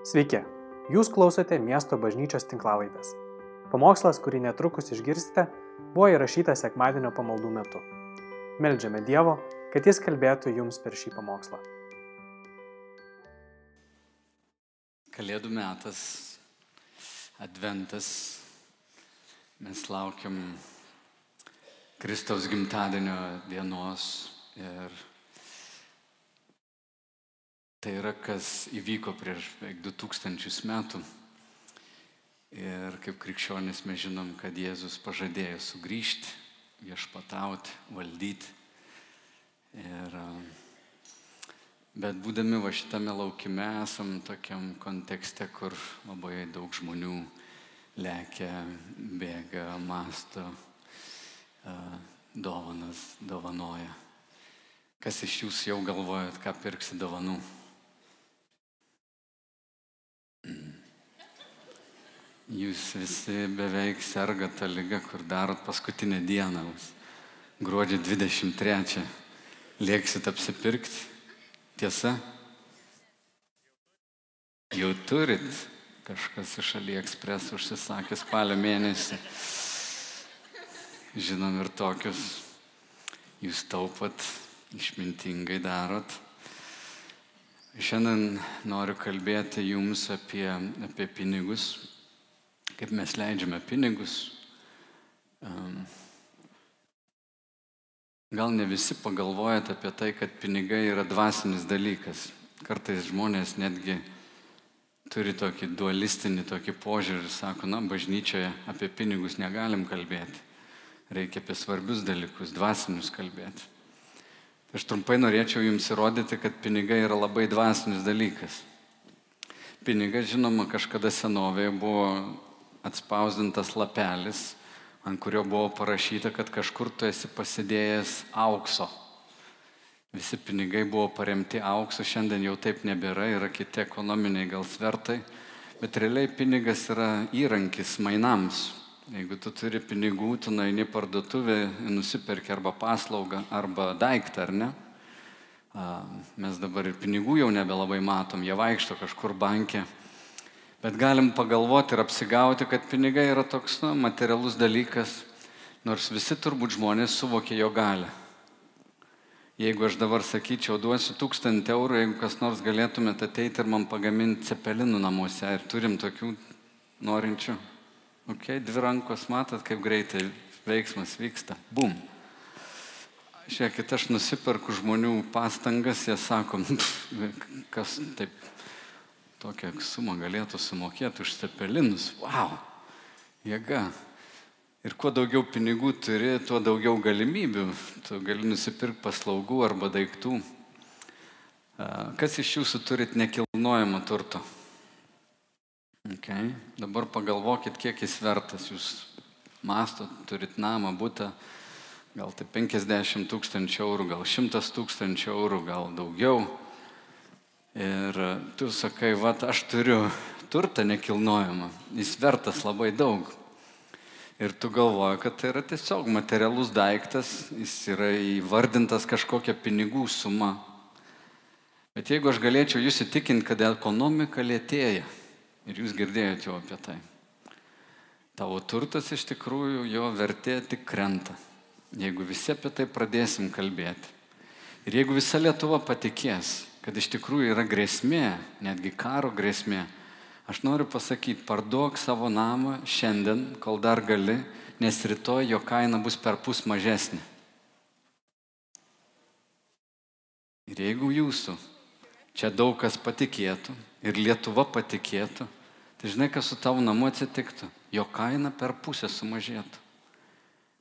Sveiki, jūs klausote miesto bažnyčios tinklavaitės. Pamokslas, kurį netrukus išgirsite, buvo įrašytas sekmadienio pamaldų metu. Meldžiame Dievo, kad Jis kalbėtų jums per šį pamokslą. Kalėdų metas, adventas, mes laukiam Kristaus gimtadienio dienos ir tai yra, kas įvyko prieš beveik 2000 metų. Ir kaip krikščionis mes žinom, kad Jėzus pažadėjo sugrįžti, viešpatauti, valdyti. Ir, bet būdami va šitame laukime esam tokiam kontekste, kur labai daug žmonių lekia, bėga, masto, dovanas dovanoja. Kas iš jūsų jau galvojat, ką pirksi dovanų? Jūs visi beveik serga tą lygą, kur darot paskutinę dieną. Gruodžio 23. Lėksit apsipirkti. Tiesa? Jau turit kažkas iš AliExpress užsisakė spalio mėnesį. Žinom ir tokius. Jūs taupat, išmintingai darot. Šiandien noriu kalbėti jums apie, apie pinigus, kaip mes leidžiame pinigus. Gal ne visi pagalvojate apie tai, kad pinigai yra dvasinis dalykas. Kartais žmonės netgi turi tokį dualistinį tokį požiūrį ir sako, na, bažnyčioje apie pinigus negalim kalbėti. Reikia apie svarbius dalykus, dvasinius kalbėti. Aš trumpai norėčiau jums įrodyti, kad pinigai yra labai dvasinis dalykas. Pinigai, žinoma, kažkada senovėje buvo atspausdintas lapelis, ant kurio buvo parašyta, kad kažkur tu esi pasidėjęs aukso. Visi pinigai buvo paremti auksu, šiandien jau taip nebėra, yra kiti ekonominiai gal svertai, bet realiai pinigas yra įrankis mainams. Jeigu tu turi pinigų, tu nueini parduotuvę, nusiperki arba paslaugą, arba daiktą, ar ne? Mes dabar ir pinigų jau nebelabai matom, jie vaikšto kažkur bankė, Bet galim pagalvoti ir apsigauti, kad pinigai yra toks na, materialus dalykas, nors visi turbūt žmonės suvokia jo galę. Jeigu aš dabar sakyčiau, duosiu tūkstantį eurų, jeigu kas nors galėtumėte ateiti ir man pagaminti cepelinų namuose, ir turim tokių norinčių, ok, dvi rankos, matot, kaip greitai veiksmas vyksta, bum. Žiūrėkit, aš nusiperku žmonių pastangas, jie sako, kas taip tokią sumą galėtų sumokėti už cepelinus. Wow, jėga. Ir kuo daugiau pinigų turi, tuo daugiau galimybių. Tu gali nusipirkti paslaugų arba daiktų. Kas iš jūsų turit nekilnojamo turto? Okay. Dabar pagalvokit, kiek jis vertas. Jūs mastot, turit namą, būtą, gal tai 50 tūkstančių eurų, gal 100 tūkstančių eurų, gal daugiau. Ir tu sakai, va, aš turiu turtą nekilnojamą, jis vertas labai daug. Ir tu galvoji, kad tai yra tiesiog materialus daiktas, jis yra įvardintas kažkokia pinigų suma. Bet jeigu aš galėčiau jūs įtikinti, kad ekonomika lėtėja, ir jūs girdėjote jau apie tai, tavo turtas iš tikrųjų jo vertė tik krenta. Jeigu visi apie tai pradėsim kalbėti. Ir jeigu visa Lietuva patikės, kad iš tikrųjų yra grėsmė, netgi karo grėsmė, aš noriu pasakyti, parduok savo namą šiandien, kol dar gali, nes rytoj jo kaina bus per pus mažesnė. Ir jeigu jūsų čia daug kas patikėtų ir Lietuva patikėtų, tai žinai, kas su tavo namu atsitiktų, jo kaina per pusę sumažėtų.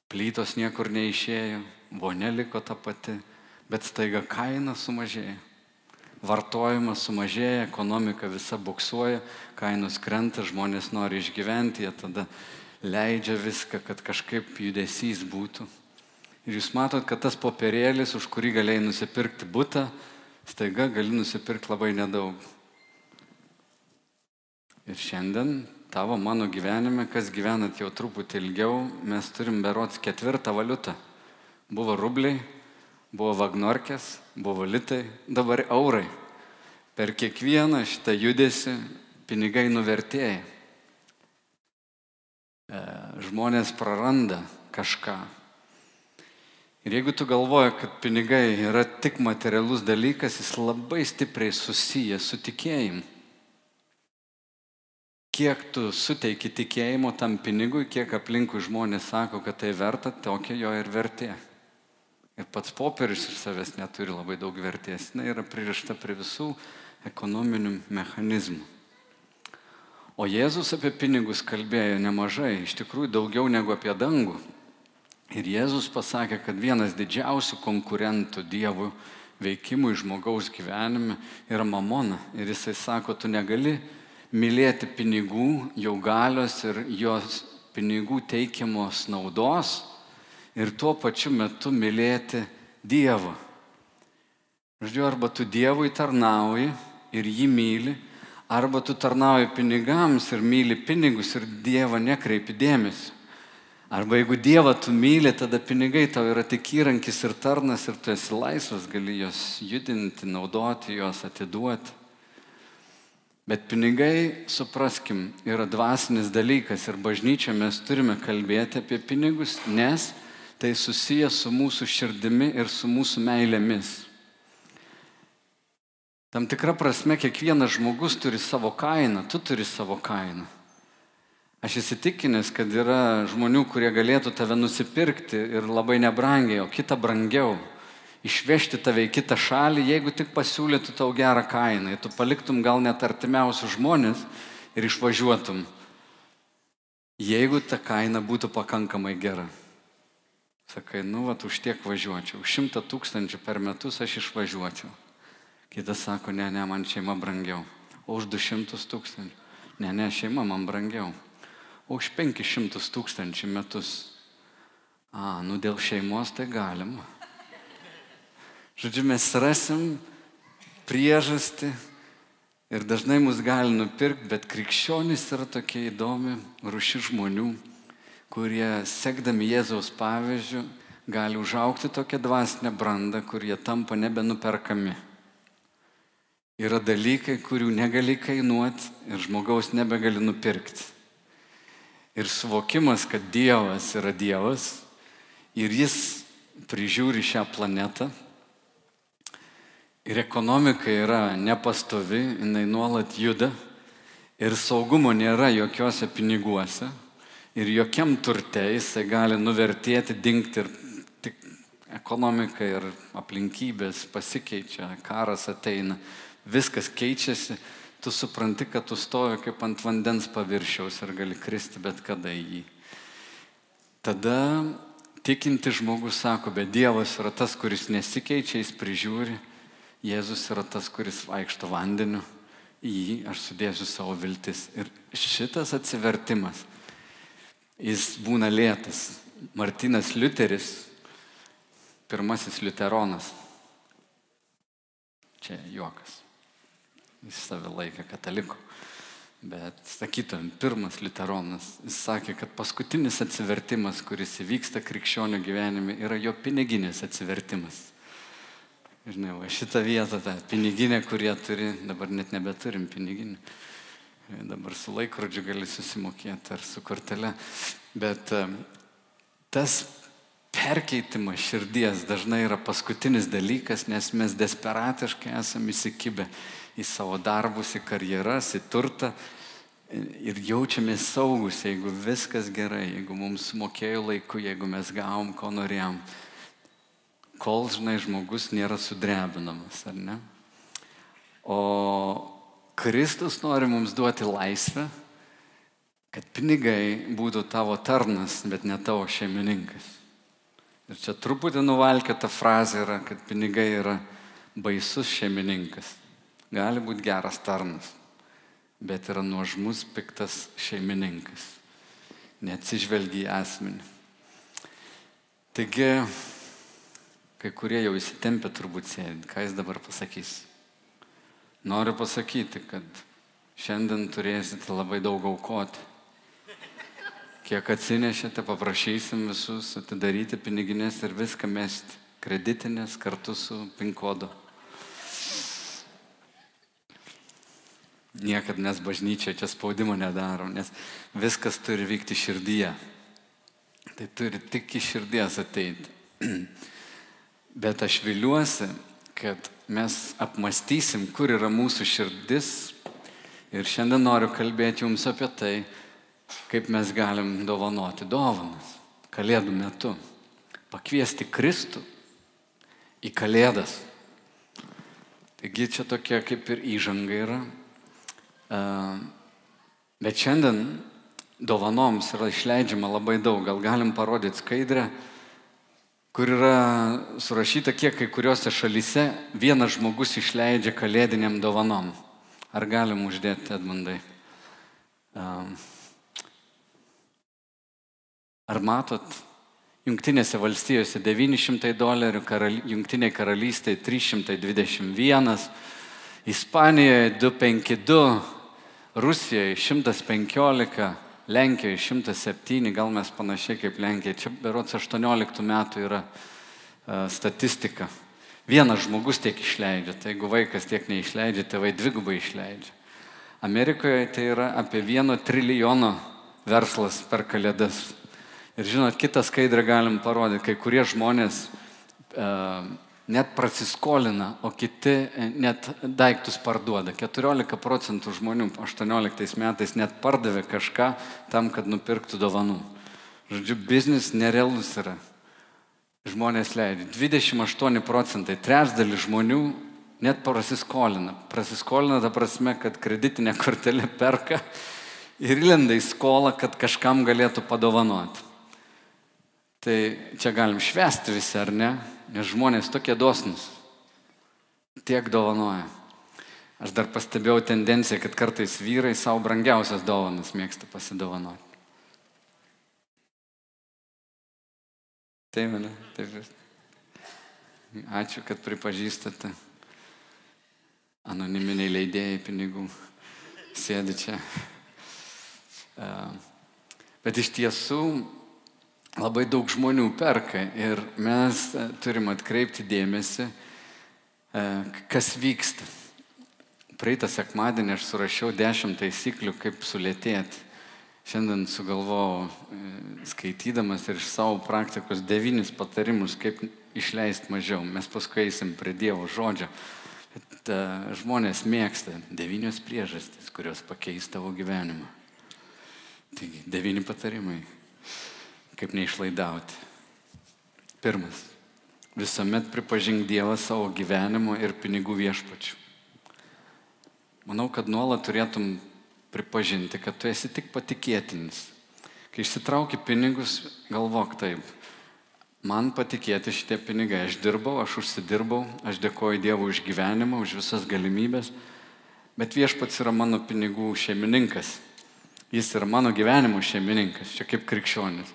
Plytos niekur neišėjo, vonė liko ta pati, bet staiga kaina sumažėjo vartojimas sumažėja, ekonomika visa buksuoja, kainos krenta, žmonės nori išgyventi, jie tada leidžia viską, kad kažkaip judesys būtų. Ir jūs matot, kad tas popierėlis, už kurį galėjai nusipirkti būtą, staiga gali nusipirkti labai nedaug. Ir šiandien tavo mano gyvenime, kas gyvenat jau truputį ilgiau, mes turim berots ketvirtą valiutą. Buvo rubliai, buvo vagnorkės, buvo litai, dabar eurai. Per kiekvieną šitą judesi pinigai nuvertėja. E, žmonės praranda kažką. Ir jeigu tu galvoji, kad pinigai yra tik materialus dalykas, jis labai stipriai susijęs su tikėjimu. Kiek tu suteiki tikėjimo tam pinigui, kiek aplinkui žmonės sako, kad tai verta, tokia jo ir vertė. Ir pats popierius iš savęs neturi labai daug vertės. Jis yra pririšta prie visų ekonominių mechanizmų. O Jėzus apie pinigus kalbėjo nemažai, iš tikrųjų daugiau negu apie dangų. Ir Jėzus pasakė, kad vienas didžiausių konkurentų Dievui veikimui žmogaus gyvenime yra mamona. Ir jisai sako, tu negali mylėti pinigų, jau galios ir jos pinigų teikiamos naudos ir tuo pačiu metu mylėti Dievą. Žodžiu, arba tu Dievui tarnauji ir jį myli, arba tu tarnauji pinigams ir myli pinigus ir Dievą nekreipi dėmesio. Arba jeigu Dievą tu myli, tada pinigai tau yra tik įrankis ir tarnas ir tu esi laisvas, gali juos judinti, naudoti juos, atiduoti. Bet pinigai, supraskim, yra dvasinis dalykas ir bažnyčia mes turime kalbėti apie pinigus, nes tai susijęs su mūsų širdimi ir su mūsų meilėmis. Tam tikra prasme kiekvienas žmogus turi savo kainą, tu turi savo kainą. Aš įsitikinęs, kad yra žmonių, kurie galėtų tave nusipirkti ir labai nebrangiai, o kitą brangiau. Išvežti tave į kitą šalį, jeigu tik pasiūlytų tau gerą kainą. Tu paliktum gal net artimiausius žmonės ir išvažiuotum. Jeigu ta kaina būtų pakankamai gera. Sakai, nu, va, už tiek važiuočiau. Šimtą tūkstančių per metus aš išvažiuočiau. Kitas sako, ne, ne, man šeima brangiau. O už 200 tūkstančių. Ne, ne, šeima man brangiau. O už 500 tūkstančių metus. A, nu dėl šeimos tai galima. Žodžiu, mes rasim priežastį ir dažnai mus gali nupirkti, bet krikščionys yra tokie įdomi ruši žmonių, kurie sekdami Jėzaus pavyzdžių gali užaukti tokią dvasinę brandą, kurie tampa nebenuperkami. Yra dalykai, kurių negali kainuoti ir žmogaus nebegali nupirkti. Ir suvokimas, kad Dievas yra Dievas ir Jis prižiūri šią planetą. Ir ekonomika yra nepastovi, jinai nuolat juda. Ir saugumo nėra jokiuose piniguose. Ir jokiam turte jisai gali nuvertėti, dingti ir tik ekonomika ir aplinkybės pasikeičia, karas ateina viskas keičiasi, tu supranti, kad tu stovi kaip ant vandens paviršiaus ir gali kristi bet kada į jį. Tada tikinti žmogus sako, bet Dievas yra tas, kuris nesikeičia, jis prižiūri, Jėzus yra tas, kuris vaikšto vandeniu, į jį aš sudėsiu savo viltis. Ir šitas atsivertimas, jis būna lėtas. Martinas Liuteris, pirmasis liuteronas. Čia juokas jis save laikė kataliku. Bet sakytum, pirmas liuteronas, jis sakė, kad paskutinis atsivertimas, kuris įvyksta krikščionių gyvenime, yra jo piniginis atsivertimas. Žinai, va šitą vietą, tą piniginę, kurie turi, dabar net nebeturim piniginių. Dabar su laikrodžiu gali susimokėti ar su kortele. Bet tas perkeitimas širdies dažnai yra paskutinis dalykas, nes mes desperatiškai esame įsikibę į savo darbus, į karjeras, į turtą ir jaučiamės saugus, jeigu viskas gerai, jeigu mums mokėjo laiku, jeigu mes gavom, ko norėjom. Kol, žinai, žmogus nėra sudrebinamas, ar ne? O Kristus nori mums duoti laisvę, kad pinigai būtų tavo tarnas, bet ne tavo šeimininkas. Ir čia truputį nuvalkėta frazė yra, kad pinigai yra baisus šeimininkas gali būti geras tarnas, bet yra nuožmus piktas šeimininkas. Neatsižvelgia į asmenį. Taigi, kai kurie jau įsitempę turbūt sėdi, ką jis dabar pasakys. Noriu pasakyti, kad šiandien turėsite labai daug aukoti. Kiek atsinešėte, paprašysim visus atidaryti piniginės ir viską mesti. Kreditinės kartu su pinkodu. Niekad mes bažnyčia čia spaudimo nedarom, nes viskas turi vykti širdyje. Tai turi tik iš širdies ateiti. Bet aš viliuosi, kad mes apmastysim, kur yra mūsų širdis. Ir šiandien noriu kalbėti jums apie tai, kaip mes galim dovanoti dovanas Kalėdų metu. Pakviesti Kristų į Kalėdas. Taigi čia tokia kaip ir įžanga yra. Bet šiandien dovanoms yra išleidžiama labai daug. Gal galim parodyti skaidrę, kur yra surašyta, kiek kai kuriuose šalyse vienas žmogus išleidžia kalėdiniam dovanom. Ar galim uždėti, Edmundai? Ar matot, Junktinėse valstijose 900 dolerių, karal, Junktinėje karalystėje 321, Ispanijoje 252, Rusijoje 115, Lenkijoje 107, gal mes panašiai kaip Lenkija. Čia berots 18 metų yra uh, statistika. Vienas žmogus tiek išleidžia, tai jeigu vaikas tiek neišleidžia, tėvai dvigubai išleidžia. Amerikoje tai yra apie vieno trilijono verslas per kalėdas. Ir žinot, kitą skaidrę galim parodyti, kai kurie žmonės uh, net prasiskolina, o kiti e, net daiktus parduoda. 14 procentų žmonių 18 metais net pardavė kažką tam, kad nupirktų dovanų. Žodžiu, biznis nerealus yra. Žmonės leidžia. 28 procentai, trečdalis žmonių net prasiskolina. Prasiskolina ta prasme, kad kreditinė kortelė perka ir įlenda į skolą, kad kažkam galėtų padovanoti. Tai čia galim švesti visi, ar ne? Nes žmonės tokie dosnus. Tiek dovanoja. Aš dar pastebėjau tendenciją, kad kartais vyrai savo brangiausias dovanas mėgsta pasidovanoti. Taip, ne? Taip. Ačiū, kad pripažįstate. Anoniminiai leidėjai pinigų sėdi čia. Bet iš tiesų labai daug žmonių perka ir mes e, turim atkreipti dėmesį, e, kas vyksta. Praeitą sekmadienį aš surašiau dešimt taisyklių, kaip sulėtėti. Šiandien sugalvojau, e, skaitydamas ir iš savo praktikos devynis patarimus, kaip išleisti mažiau. Mes paskui eisim prie Dievo žodžio. Bet žmonės mėgsta devynios priežastys, kurios pakeis tavo gyvenimą. Taigi, devyni patarimai kaip neišlaidauti. Pirmas. Visuomet pripažink Dievą savo gyvenimo ir pinigų viešpačių. Manau, kad nuolat turėtum pripažinti, kad tu esi tik patikėtinis. Kai išsitrauki pinigus, galvok taip. Man patikėti šitie pinigai. Aš dirbau, aš užsidirbau, aš dėkoju Dievui už gyvenimą, už visas galimybės, bet viešpats yra mano pinigų šeimininkas. Jis yra mano gyvenimo šeimininkas, čia kaip krikščionis.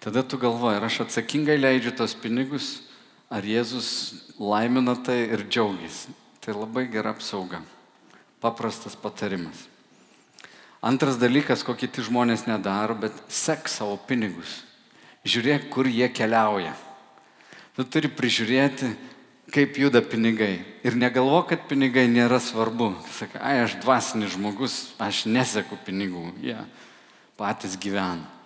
Tada tu galvoji, ar aš atsakingai leidžiu tos pinigus, ar Jėzus laimina tai ir džiaugiasi. Tai labai gera apsauga. Paprastas patarimas. Antras dalykas, ko kiti žmonės nedaro, bet sek savo pinigus. Žiūrėk, kur jie keliauja. Tu turi prižiūrėti, kaip juda pinigai. Ir negalvo, kad pinigai nėra svarbu. Sakai, ai, aš dvasinis žmogus, aš neseku pinigų. Jie patys gyvena.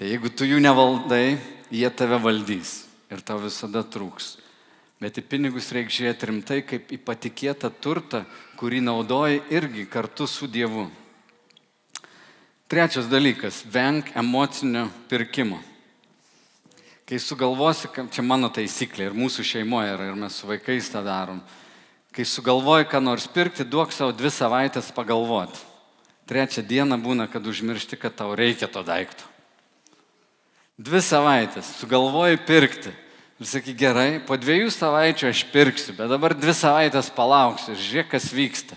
Tai jeigu tu jų nevaldai, jie tave valdys ir tau visada trūks. Bet į pinigus reikia žiūrėti rimtai kaip į patikėtą turtą, kurį naudoji irgi kartu su Dievu. Trečias dalykas - venk emocinio pirkimo. Kai sugalvosi, čia mano taisyklė ir mūsų šeimoje yra, ir mes su vaikais tą darom. Kai sugalvoji, ką nors pirkti, duok savo dvi savaitės pagalvoti. Trečią dieną būna, kad užmiršti, kad tau reikia to daikto. Dvi savaitės sugalvoji pirkti. Ir sakai, gerai, po dviejų savaičių aš pirksiu, bet dabar dvi savaitės palauksiu ir žiūrėk, kas vyksta.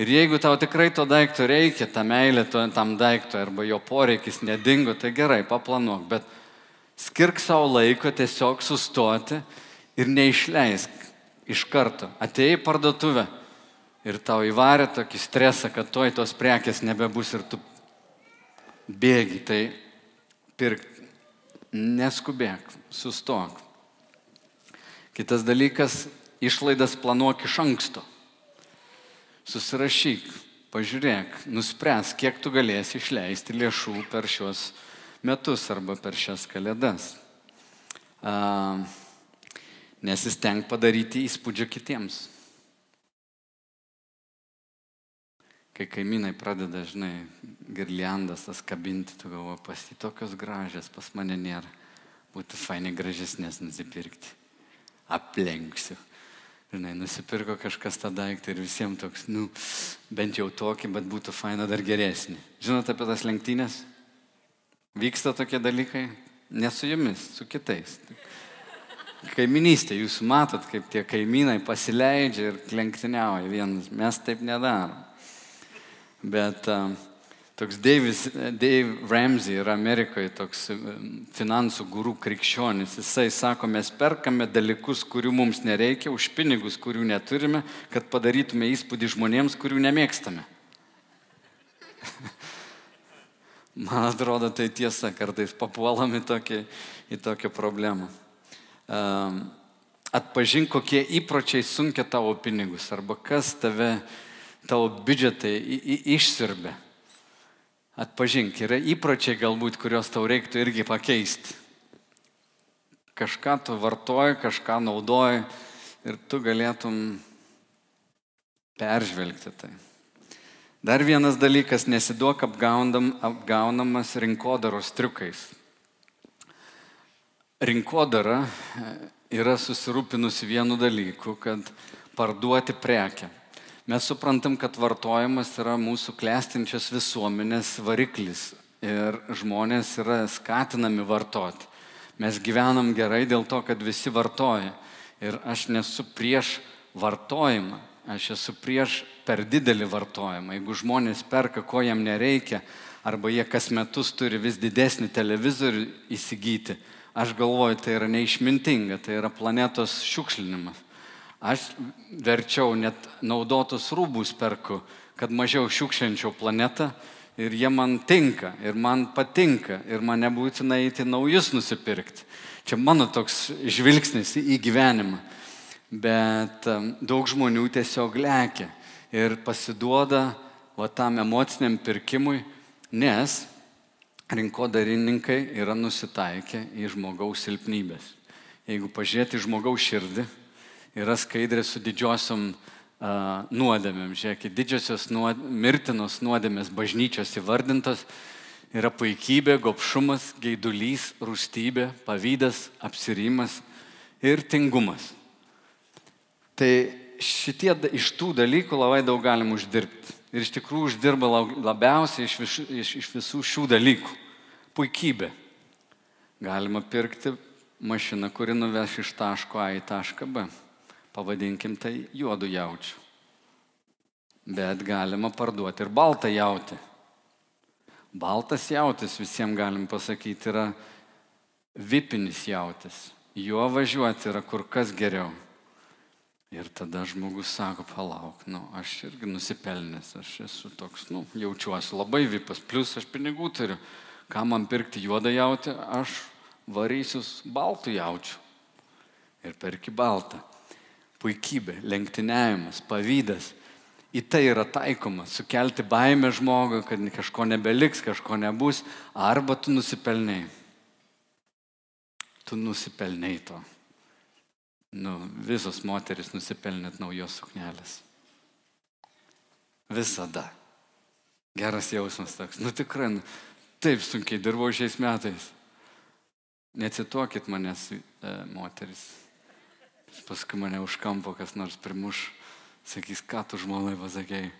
Ir jeigu tau tikrai to daikto reikia, ta meilė to, tam daiktui arba jo poreikis nedingo, tai gerai, paplanuok, bet skirk savo laiko tiesiog sustoti ir neišleisk iš karto. Atėjai į parduotuvę ir tau įvarė tokį stresą, kad toj tos prekės nebebus ir tu bėgi, tai pirk neskubėk, sustok. Kitas dalykas - išlaidas planuok iš anksto. Susirašyk. pažiūrėk, nuspręs, kiek tu galėsi išleisti lėšų per šios metus arba per šias kalėdas. A, nesisteng padaryti įspūdžio kitiems. Kai kaimynai pradeda, žinai, girliandas tas kabinti, tu galvo, pas jį tokios gražios, pas mane nėra. Būtų fainai gražesnės nusipirkti. Aplenksiu. Žinai, nusipirko kažkas tą daiktą ir visiems toks, nu, bent jau tokį, bet būtų faina dar geresnį. Žinote apie tas lenktynės? Vyksta tokie dalykai? Ne su jumis, su kitais. Kaiminystė, jūs matot, kaip tie kaimynai pasileidžia ir lenktyniauja vienas. Mes taip nedarom. Bet uh, toks Davis, Dave Ramsey yra Amerikoje toks finansų gurų krikščionis. Jisai sako, mes perkame dalykus, kurių mums nereikia, už pinigus, kurių neturime, kad padarytume įspūdį žmonėms, kurių nemėgstame. Man atrodo, tai tiesa, kartais papuolam į, tokį, į tokią problemą. Atpažink, kokie įpročiai sunkia tavo pinigus arba kas tave, tavo biudžetai išsirbė atpažink, yra įpročiai galbūt, kuriuos tau reiktų irgi pakeisti. Kažką tu vartoji, kažką naudoji ir tu galėtum peržvelgti tai. Dar vienas dalykas, nesiduok apgaunam, apgaunamas rinkodaros triukais. Rinkodara yra susirūpinusi vienu dalyku, kad parduoti prekę. Mes suprantam, kad vartojimas yra mūsų klestinčios visuomenės variklis ir žmonės yra skatinami vartoti. Mes gyvenam gerai dėl to, kad visi vartoja. Ir aš nesu prieš vartojimą, aš esu prieš per didelį vartojimą. Jeigu žmonės perka, ko jam nereikia, arba jie kas metus turi vis didesnį televizorių įsigyti, aš galvoju, tai yra neišmintinga, tai yra planetos šiukšlinimas. Aš verčiau net naudotus rūbus perku, kad mažiau šiukščiančiau planetą ir jie man tinka ir man patinka ir man nebūtina eiti naujus nusipirkti. Čia mano toks žvilgsnis į gyvenimą. Bet daug žmonių tiesiog lėkia ir pasiduoda va tam emociniam pirkimui, nes rinkodarininkai yra nusitaikę į žmogaus silpnybės. Jeigu pažiūrėti žmogaus širdį, yra skaidrė su didžiosiom uh, nuodėmėm. Žiūrėkit, didžiosios nuod, mirtinos nuodėmės bažnyčios įvardintos yra puikybė, gopšumas, geidulys, rūstybė, pavydas, apsirimas ir tingumas. Tai šitie iš tų dalykų labai daug galim uždirbti. Ir iš tikrųjų uždirba labiausiai iš, vis, iš, iš visų šių dalykų. Puikybė. Galima pirkti mašiną, kuri nuveš iš taško A į tašką B pavadinkim tai juodu jaučiu. Bet galima parduoti ir baltą jautį. Baltas jautis, visiems galim pasakyti, yra vipinis jautis. Juo važiuoti yra kur kas geriau. Ir tada žmogus sako, palauk, nu, aš irgi nusipelnęs, aš esu toks, nu, jaučiuosi labai vipas, plus aš pinigų turiu. Ką man pirkti juodą jautį, aš varysius baltų jaučių. Ir perki baltą puikybė, lenktyniavimas, pavydas. Į tai yra taikoma sukelti baimę žmogui, kad kažko nebeliks, kažko nebus, arba tu nusipelnai. Tu nusipelnai to. Nu, visos moteris nusipelnėt naujos suknelės. Visada. Geras jausmas toks. Nu tikrai, nu, taip sunkiai dirbau šiais metais. Necituokit manęs, e, moteris. Paskui mane už kampo kas nors primuš, sakys, ką tu žmonai pasakėjai.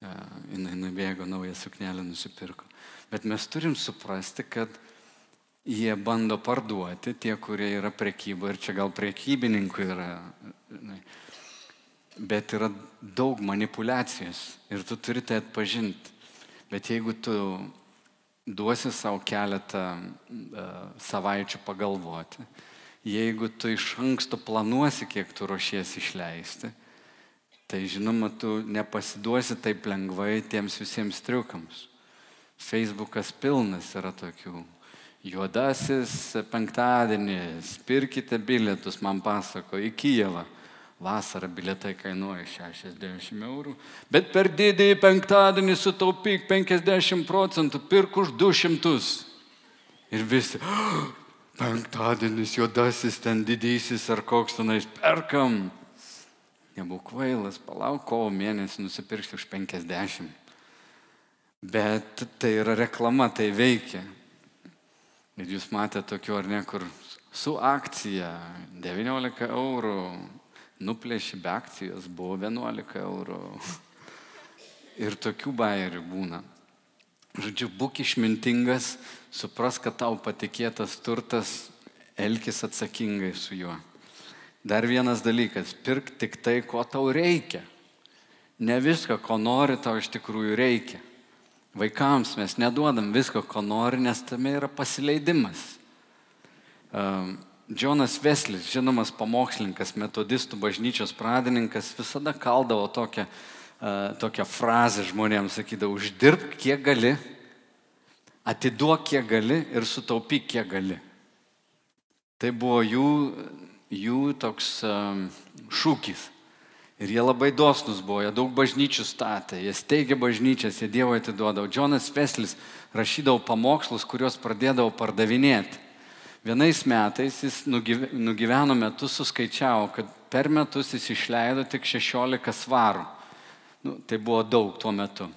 Ja, jinai nubėgo, naują suknelę nusipirko. Bet mes turim suprasti, kad jie bando parduoti, tie, kurie yra prekyba, ir čia gal prekybininkų yra, bet yra daug manipulacijos ir tu turi tai atpažinti. Bet jeigu tu duosi savo keletą uh, savaičių pagalvoti, jeigu tu iš anksto planuosi, kiek tu ruošiesi išleisti, tai žinoma, tu nepasiduosi taip lengvai tiems visiems triukams. Facebookas pilnas yra tokių. Juodasis penktadienis, pirkite bilietus, man pasako, į Kijevą. Vasarą biletai kainuoja 60 eurų, bet per didįjį penktadienį sutaupyk 50 procentų, pirk už 200. Ir visi, oh, penktadienis juodasis, ten didysis ar koks tenais, perkam. Nebūk kvailas, palauk, kovo mėnesį nusipirksi už 50. Bet tai yra reklama, tai veikia. Ir jūs matėte tokių ar ne, kur su akcija 19 eurų, nuplėši be akcijos, buvo 11 eurų. Ir tokių bairių būna. Žodžiu, būk išmintingas, supras, kad tau patikėtas turtas, elkis atsakingai su juo. Dar vienas dalykas - pirk tik tai, ko tau reikia. Ne viską, ko nori, tau iš tikrųjų reikia. Vaikams mes neduodam visko, ko nori, nes tame yra pasileidimas. Um, Džonas Veslis, žinomas pamokslininkas, metodistų bažnyčios pradininkas, visada kaldavo tokią, uh, tokią frazę žmonėms, sakydavo, uždirbk kiek gali, atiduok kiek gali ir sutaupyk kiek gali. Tai buvo jų, jų toks um, šūkis. Ir jie labai dosnus buvo, jie daug bažnyčių statė, jie steigė bažnyčias, jie Dievo atiduodavo. Džonas Veslis rašydavo pamokslus, kuriuos pradėdavo pardavinėti. Vienais metais jis nugyveno metus, suskaičiavo, kad per metus jis išleido tik 16 svarų. Nu, tai buvo daug tuo metu.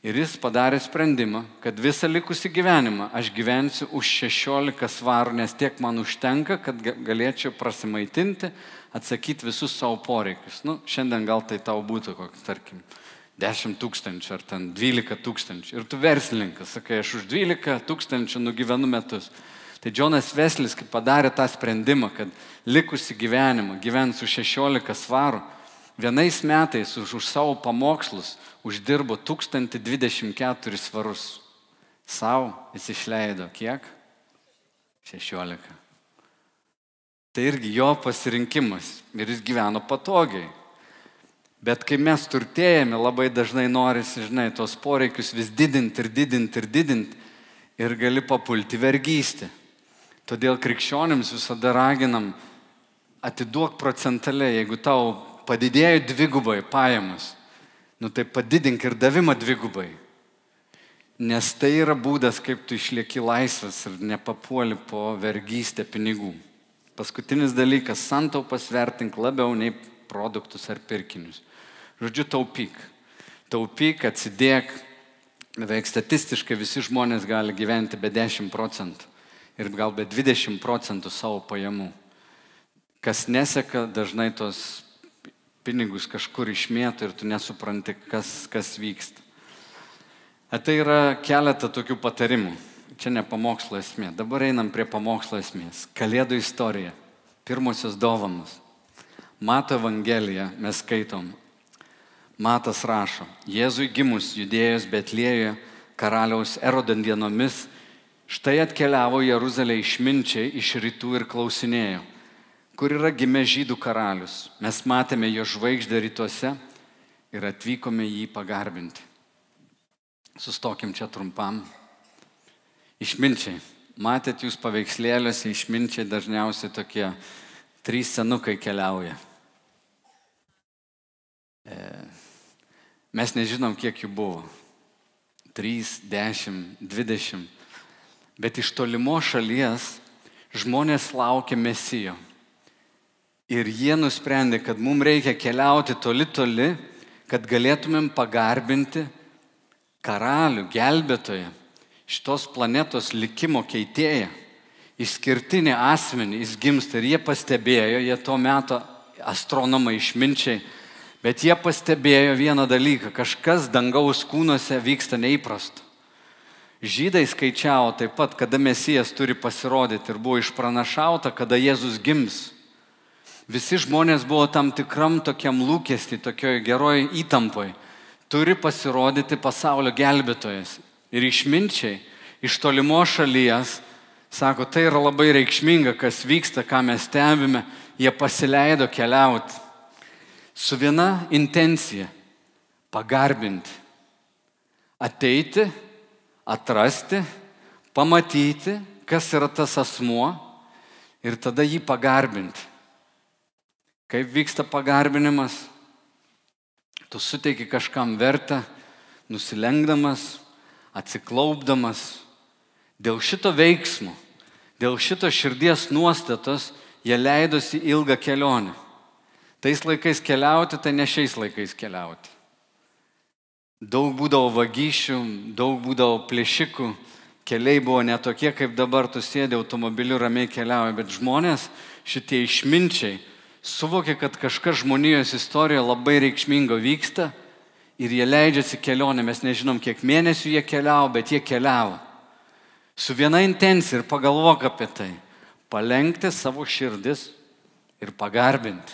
Ir jis padarė sprendimą, kad visą likusį gyvenimą aš gyvensiu už 16 svarų, nes tiek man užtenka, kad galėčiau prasimaitinti, atsakyti visus savo poreikius. Nu, šiandien gal tai tau būtų koks, tarkim, 10 tūkstančių ar ten 12 tūkstančių. Ir tu verslininkas, sakai, aš už 12 tūkstančių nugyvenu metus. Tai Džonas Veslis, kai padarė tą sprendimą, kad likusi gyvenimą gyvens už 16 svarų, vienais metais už, už savo pamokslus uždirbo 1024 svarus. Sau jis išleido kiek? 16. Tai irgi jo pasirinkimas ir jis gyveno patogiai. Bet kai mes turtėjame, labai dažnai norisi, žinai, tos poreikius vis didinti ir didinti ir didinti ir gali papulti vergystę. Todėl krikščionims visada raginam atiduok procentaliai, jeigu tau padidėjo dvigubai pajamas, nu tai padidink ir davimą dvigubai. Nes tai yra būdas, kaip tu išlieki laisvas ir nepapuoli po vergystę pinigų. Paskutinis dalykas - santaupas vertink labiau nei produktus ar pirkinius. Žodžiu, taupyk. Taupyk, atsidėk. Beveik statistiškai visi žmonės gali gyventi be 10 procentų ir gal be 20 procentų savo pajamų. Kas neseka, dažnai tos pinigus kažkur išmėto ir tu nesupranti, kas, kas vyksta. Tai yra keletą tokių patarimų. Čia ne pamokslo esmė. Dabar einam prie pamokslo esmės. Kalėdų istorija. Pirmosios dovanos. Mato Evangeliją mes skaitom. Matas rašo, Jėzui gimus judėjus Betlėjoje karaliaus Erodant dienomis Štai atkeliavo Jeruzalė išminčiai iš rytų ir klausinėjo, kur yra gimė žydų karalius. Mes matėme jo žvaigždę rytuose ir atvykome jį pagarbinti. Sustokim čia trumpam. Išminčiai. Matėt jūs paveikslėliuose, išminčiai dažniausiai tokie trys senukai keliauja. E, mes nežinom, kiek jų buvo. 3, 10, 20 bet iš tolimo šalies žmonės laukia mesijo. Ir jie nusprendė, kad mums reikia keliauti toli toli, kad galėtumėm pagarbinti karalių, gelbėtoją, šitos planetos likimo keitėją, išskirtinį asmenį, jis gimsta ir jie pastebėjo, jie tuo metu astronomai išminčiai, bet jie pastebėjo vieną dalyką, kažkas dangaus kūnuose vyksta neįprasto. Žydai skaičiavo taip pat, kada Mesijas turi pasirodyti ir buvo išpranašauta, kada Jėzus gims. Visi žmonės buvo tam tikram tokiam lūkesti, tokioj geroj įtampoj. Turi pasirodyti pasaulio gelbėtojas. Ir išminčiai iš tolimo šalies sako, tai yra labai reikšminga, kas vyksta, ką mes stebime. Jie pasileido keliauti su viena intencija - pagarbinti. Ateiti atrasti, pamatyti, kas yra tas asmuo ir tada jį pagarbinti. Kaip vyksta pagarbinimas? Tu suteiki kažkam vertę, nusilenkdamas, atsiklaupdamas. Dėl šito veiksmo, dėl šito širdies nuostatos jie leidosi ilgą kelionę. Tais laikais keliauti, tai ne šiais laikais keliauti. Daug būdavo vagysčių, daug būdavo plėšikų, keliai buvo netokie, kaip dabar tu sėdė automobiliu ramiai keliauja, bet žmonės, šitie išminčiai, suvokė, kad kažkas žmonijos istorijoje labai reikšmingo vyksta ir jie leidžiasi kelionę, mes nežinom, kiek mėnesių jie keliavo, bet jie keliavo. Su viena intencija ir pagalvok apie tai - palengti savo širdis ir pagarbinti.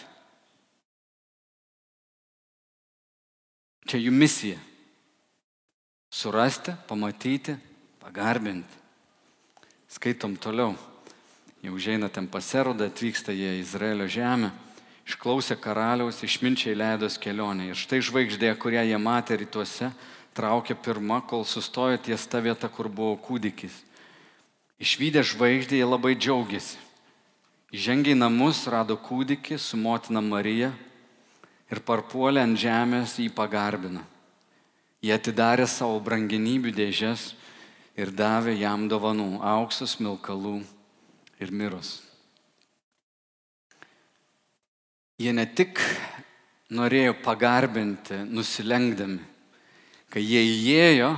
Čia jų misija surasti, pamatyti, pagarbinti. Skaitom toliau. Jau užeina ten paserodą, atvyksta jie į Izraelio žemę, išklausė karaliaus, išminčiai leidos kelionė. Ir štai žvaigždė, kurią jie matė rytuose, traukė pirmą, kol sustojo ties ta vieta, kur buvo kūdikis. Išvykę žvaigždė jie labai džiaugiasi. Įžengė į namus, rado kūdikį su motina Marija ir parpuolė ant žemės jį pagarbino. Jie atidarė savo brangenybių dėžes ir davė jam dovanų - auksas, milkalų ir mirus. Jie ne tik norėjo pagarbinti, nusilenkdami. Kai jie įėjo,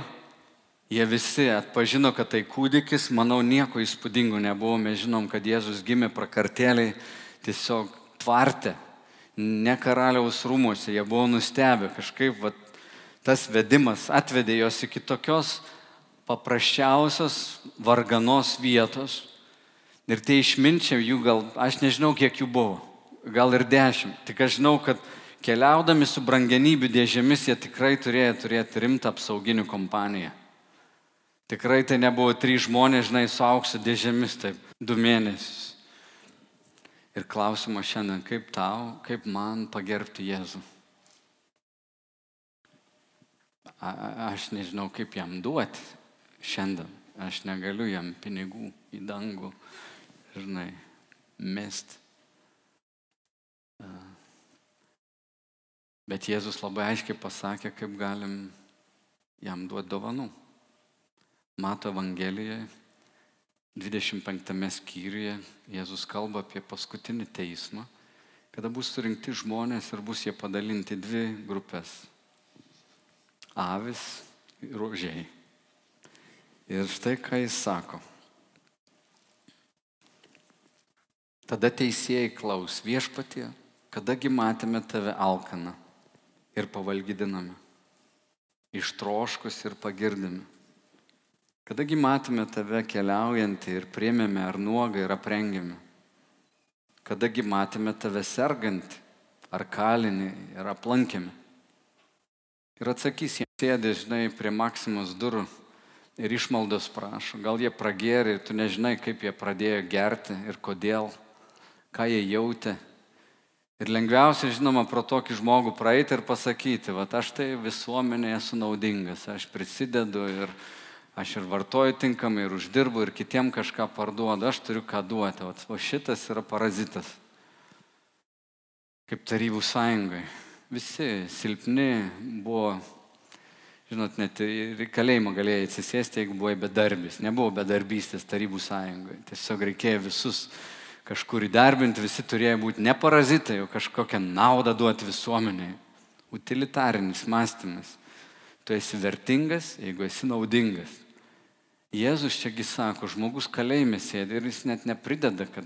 jie visi atpažino, kad tai kūdikis, manau, nieko įspūdingo nebuvo. Mes žinom, kad Jėzus gimė prakartėliai tiesiog tvarte, ne karaliaus rūmose. Jie buvo nustebę kažkaip, vat, tas vedimas atvedė jos iki tokios paprasčiausios varganos vietos. Ir tie išminčiai jų gal, aš nežinau, kiek jų buvo, gal ir dešimt. Tik aš žinau, kad keliaudami su brangenybių dėžėmis jie tikrai turėjo turėti rimtą apsauginių kompaniją. Tikrai tai nebuvo trys žmonės, žinai, su aukso dėžėmis, taip, du mėnesius. Ir klausimas šiandien, kaip tau, kaip man pagerbti Jėzų. A, aš nežinau, kaip jam duoti šiandien. Aš negaliu jam pinigų į dangų, žinai, mest. Bet Jėzus labai aiškiai pasakė, kaip galim jam duoti dovanų. Mato Evangelijoje, 25 skyriuje, Jėzus kalba apie paskutinį teismą, kada bus surinkti žmonės ir bus jie padalinti dvi grupės avis ir ožiai. Ir štai ką jis sako. Tada teisėjai klaus viešpatie, kadagi matėme tave alkaną ir pavalgydiname, ištroškus ir pagirdami. Kadagi matėme tave keliaujantį ir priemėme ar nuogą ir aprengėme. Kadagi matėme tave sergantį ar kalinį ir aplankėme. Ir atsakys, jie sėdė, žinai, prie Maksimos durų ir išmaldos prašo. Gal jie pragėrė ir tu nežinai, kaip jie pradėjo gerti ir kodėl, ką jie jautė. Ir lengviausia, žinoma, pro tokį žmogų praeiti ir pasakyti, va, aš tai visuomenėje esu naudingas, aš prisidedu ir aš ir vartoju tinkamai, ir uždirbu, ir kitiem kažką parduodu, aš turiu ką duoti. O šitas yra parazitas. Kaip tarybų sąjungai visi silpni buvo, žinot, net ir kalėjimo galėjai atsisėsti, jeigu buvai bedarbis. Nebuvo bedarbystės tarybų sąjungoje. Tiesiog reikėjo visus kažkur įdarbinti, visi turėjo būti ne parazitai, o kažkokią naudą duoti visuomeniai. Utilitarinis mąstymas. Tu esi vertingas, jeigu esi naudingas. Jėzus čiagi sako, žmogus kalėjime sėdi ir jis net neprideda, kad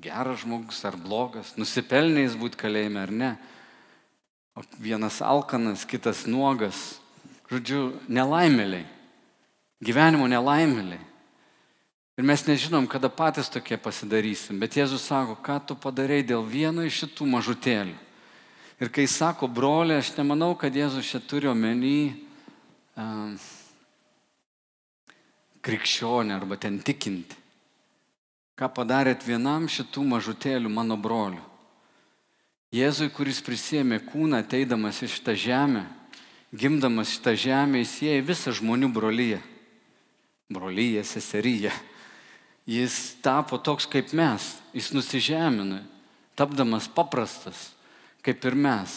geras žmogus ar blogas, nusipelnėjęs būti kalėjime ar ne o vienas alkanas, kitas nuogas. Žodžiu, nelaimėliai. Gyvenimo nelaimėliai. Ir mes nežinom, kada patys tokie pasidarysim. Bet Jėzus sako, ką tu padarėjai dėl vieno iš šitų mažutėlių. Ir kai sako brolė, aš nemanau, kad Jėzus čia turi omeny um, krikščionį arba ten tikinti. Ką padarėt vienam šitų mažutėlių mano brolių. Jėzui, kuris prisėmė kūną ateidamas iš tą žemę, gimdamas šitą žemę, įėjo visą žmonių brolyje. Brolyje, seseryje. Jis tapo toks kaip mes, jis nusižemino. tapdamas paprastas, kaip ir mes.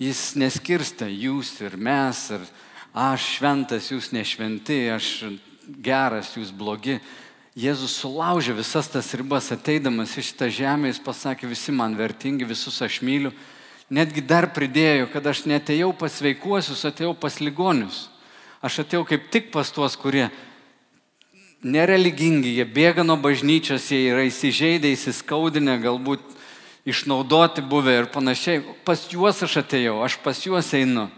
Jis neskirsta jūs ir mes, ir aš šventas, jūs nešventi, aš geras, jūs blogi. Jėzus sulaužė visas tas ribas, ateidamas į šitą žemę, jis pasakė, visi man vertingi, visus aš myliu. Netgi dar pridėjo, kad aš netėjau pas sveikuosius, atėjau pas ligonius. Aš atėjau kaip tik pas tuos, kurie nereligingi, jie bėga nuo bažnyčios, jie yra įsižeidę, įsiskaudinę, galbūt išnaudoti buvę ir panašiai. Pas juos aš atėjau, aš pas juos einu.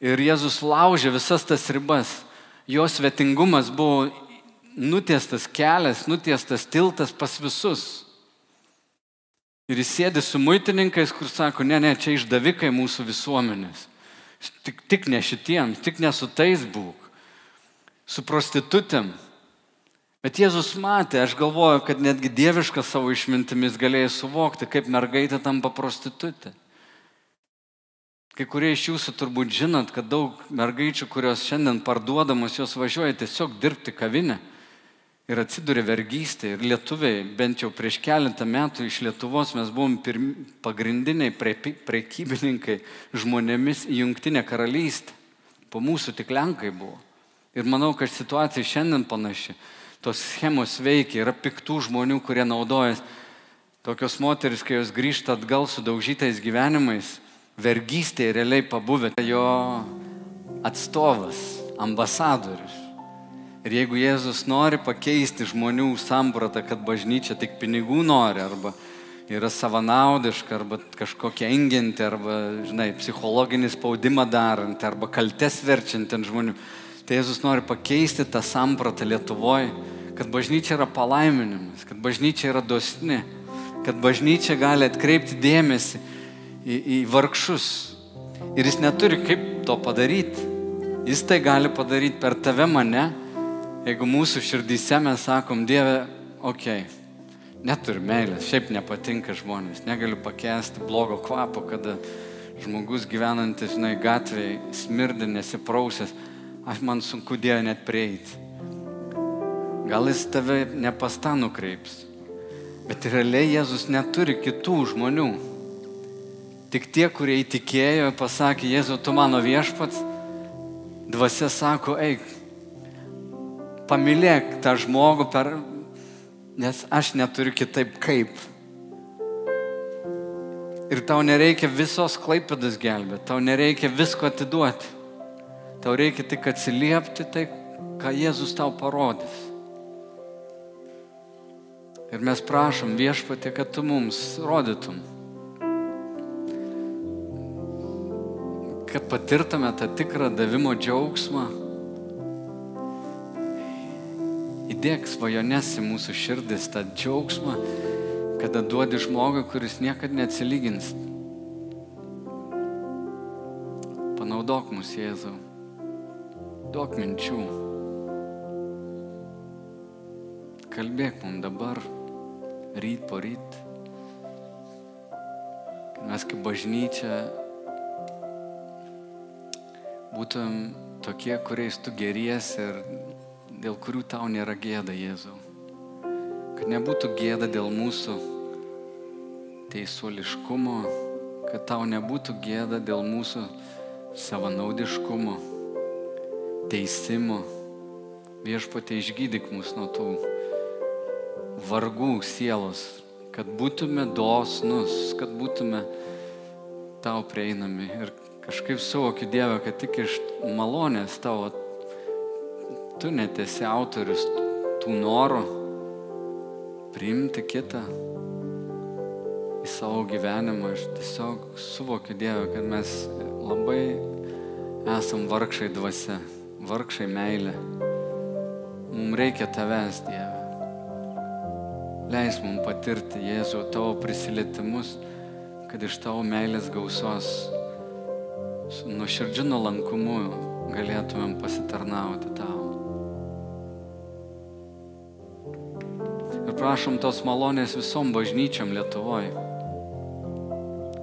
Ir Jėzus laužė visas tas ribas. Jo svetingumas buvo nutiestas kelias, nutiestas tiltas pas visus. Ir jis sėdi su muitininkais, kur sako, ne, ne, čia išdavikai mūsų visuomenės. Tik, tik ne šitiems, tik ne su tais būk. Su prostitutėm, Bet Jėzus matė, aš galvoju, kad netgi dievišką savo išmintimis galėjai suvokti, kaip mergaitė tampa prostitutė. Kai kurie iš jūsų turbūt žinot, kad daug mergaičių, kurios šiandien parduodamos, jos važiuoja tiesiog dirbti kavinę ir atsiduria vergystė. Ir lietuviai, bent jau prieš keletą metų iš Lietuvos mes buvom pirmi, pagrindiniai pre, prekybininkai žmonėmis į Junktinę karalystę. Po mūsų tik Lenkai buvo. Ir manau, kad situacija šiandien panaši tos schemos veikia, yra piktų žmonių, kurie naudojas. Tokios moteris, kai jos grįžta atgal su daužytais gyvenimais, vergystėje realiai pabuvę jo atstovas, ambasadorius. Ir jeigu Jėzus nori pakeisti žmonių sampratą, kad bažnyčia tik pinigų nori, arba yra savanaudiška, arba kažkokia engianti, arba, žinai, psichologinį spaudimą daranti, arba kaltes verčianti ant žmonių, tai Jėzus nori pakeisti tą sampratą Lietuvoje kad bažnyčia yra palaiminimas, kad bažnyčia yra dosni, kad bažnyčia gali atkreipti dėmesį į, į vargšus. Ir jis neturi kaip to padaryti. Jis tai gali padaryti per tave mane, jeigu mūsų širdyse mes sakom, Dieve, okei, okay, neturiu meilės, šiaip nepatinka žmonės, negaliu pakęsti blogo kvapo, kada žmogus gyvenantis, žinai, gatvėje smirdė, nesiprausęs, aš man sunku Dievą net prieiti. Gal jis tave ne pas tą nukreips. Bet realiai Jėzus neturi kitų žmonių. Tik tie, kurie įtikėjo, pasakė, Jėzu, tu mano viešpats, dvasia sako, eik, pamilėk tą žmogų, per, nes aš neturiu kitaip kaip. Ir tau nereikia visos klaipėdas gelbėti, tau nereikia visko atiduoti. Tau reikia tik atsiliepti tai, ką Jėzus tau parodys. Ir mes prašom viešpatė, kad tu mums rodytum, kad patirtume tą tikrą davimo džiaugsmą. Įdėk svajones į mūsų širdis tą džiaugsmą, kada duodi žmogui, kuris niekada neatsilygins. Panaudok mus, Jėzau. Duok minčių. Kalbėk mums dabar ryt po ryt. Mes kaip bažnyčia būtum tokie, kuriais tu geries ir dėl kurių tau nėra gėda, Jėzau. Kad nebūtų gėda dėl mūsų teisuoliškumo, kad tau nebūtų gėda dėl mūsų savanaudiškumo, teisimo. Viešpatė išgydyk mus nuo tų vargų sielos, kad būtume dosnus, kad būtume tau prieinami. Ir kažkaip suvokiu Dievą, kad tik iš malonės tavo, tu netesi autorius tų norų priimti kitą į savo gyvenimą. Aš tiesiog suvokiu Dievą, kad mes labai esam vargšai dvasia, vargšai meilė. Mums reikia tavęs, Dieve. Leis mums patirti, Jėzau, tavo prisilietimus, kad iš tavo meilės gausos su nuoširdžiu nuolankumu galėtumėm pasitarnauti tau. Ir prašom tos malonės visom bažnyčiam Lietuvoje.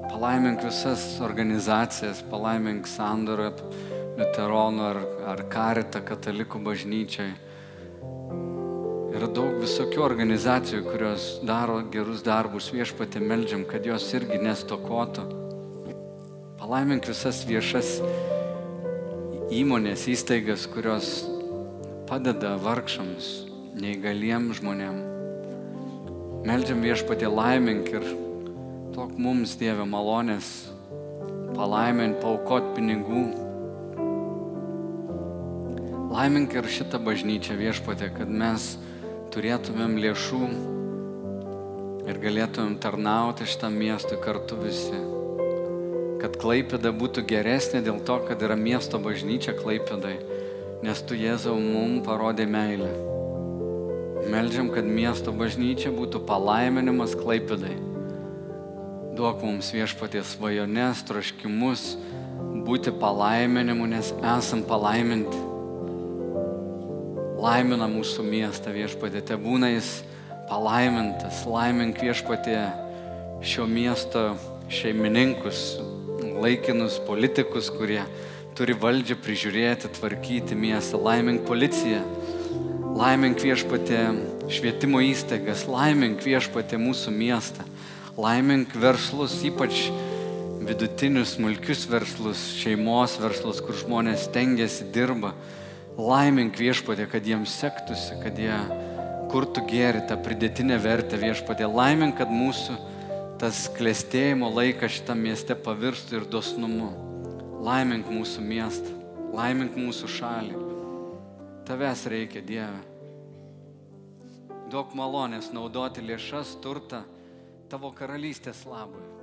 Palaimink visas organizacijas, palaimink Sandorą, Luteronų ar, ar Karitą katalikų bažnyčiai Yra daug visokių organizacijų, kurios daro gerus darbus viešpatė meldžiam, kad jos irgi nestokotų. Palaimink visas viešas įmonės, įstaigas, kurios padeda vargšams, neįgaliems žmonėms. Meldžiam viešpatė laimink ir tok mums, Dieve, malonės palaimint, paukot pinigų. Laimink ir šitą bažnyčią viešpatė, kad mes turėtumėm lėšų ir galėtumėm tarnauti šitam miestui kartu visi. Kad Klaipėda būtų geresnė dėl to, kad yra miesto bažnyčia Klaipėdai, nes tu Jėzau mums parodė meilę. Meldžiam, kad miesto bažnyčia būtų palaiminimas Klaipėdai. Duok mums viešpaties svajonės, troškimus, būti palaiminimu, nes esam palaiminti laimina mūsų miestą viešpatė, te būna jis palaimintas, laimink viešpatė šio miesto šeimininkus, laikinus politikus, kurie turi valdžią prižiūrėti, tvarkyti miestą, laimink policiją, laimink viešpatė švietimo įstaigas, laimink viešpatė mūsų miestą, laimink verslus, ypač vidutinius, smulkius verslus, šeimos verslus, kur žmonės tengiasi, dirba Laimink viešpatė, kad jiems sektųsi, kad jie kurtų gėri tą pridėtinę vertę viešpatė. Laimink, kad mūsų tas klėstėjimo laikas šitam mieste pavirstų ir dosnumu. Laimink mūsų miestą, laimink mūsų šalį. Tavęs reikia, Dieve. Daug malonės naudoti lėšas, turtą tavo karalystės labui.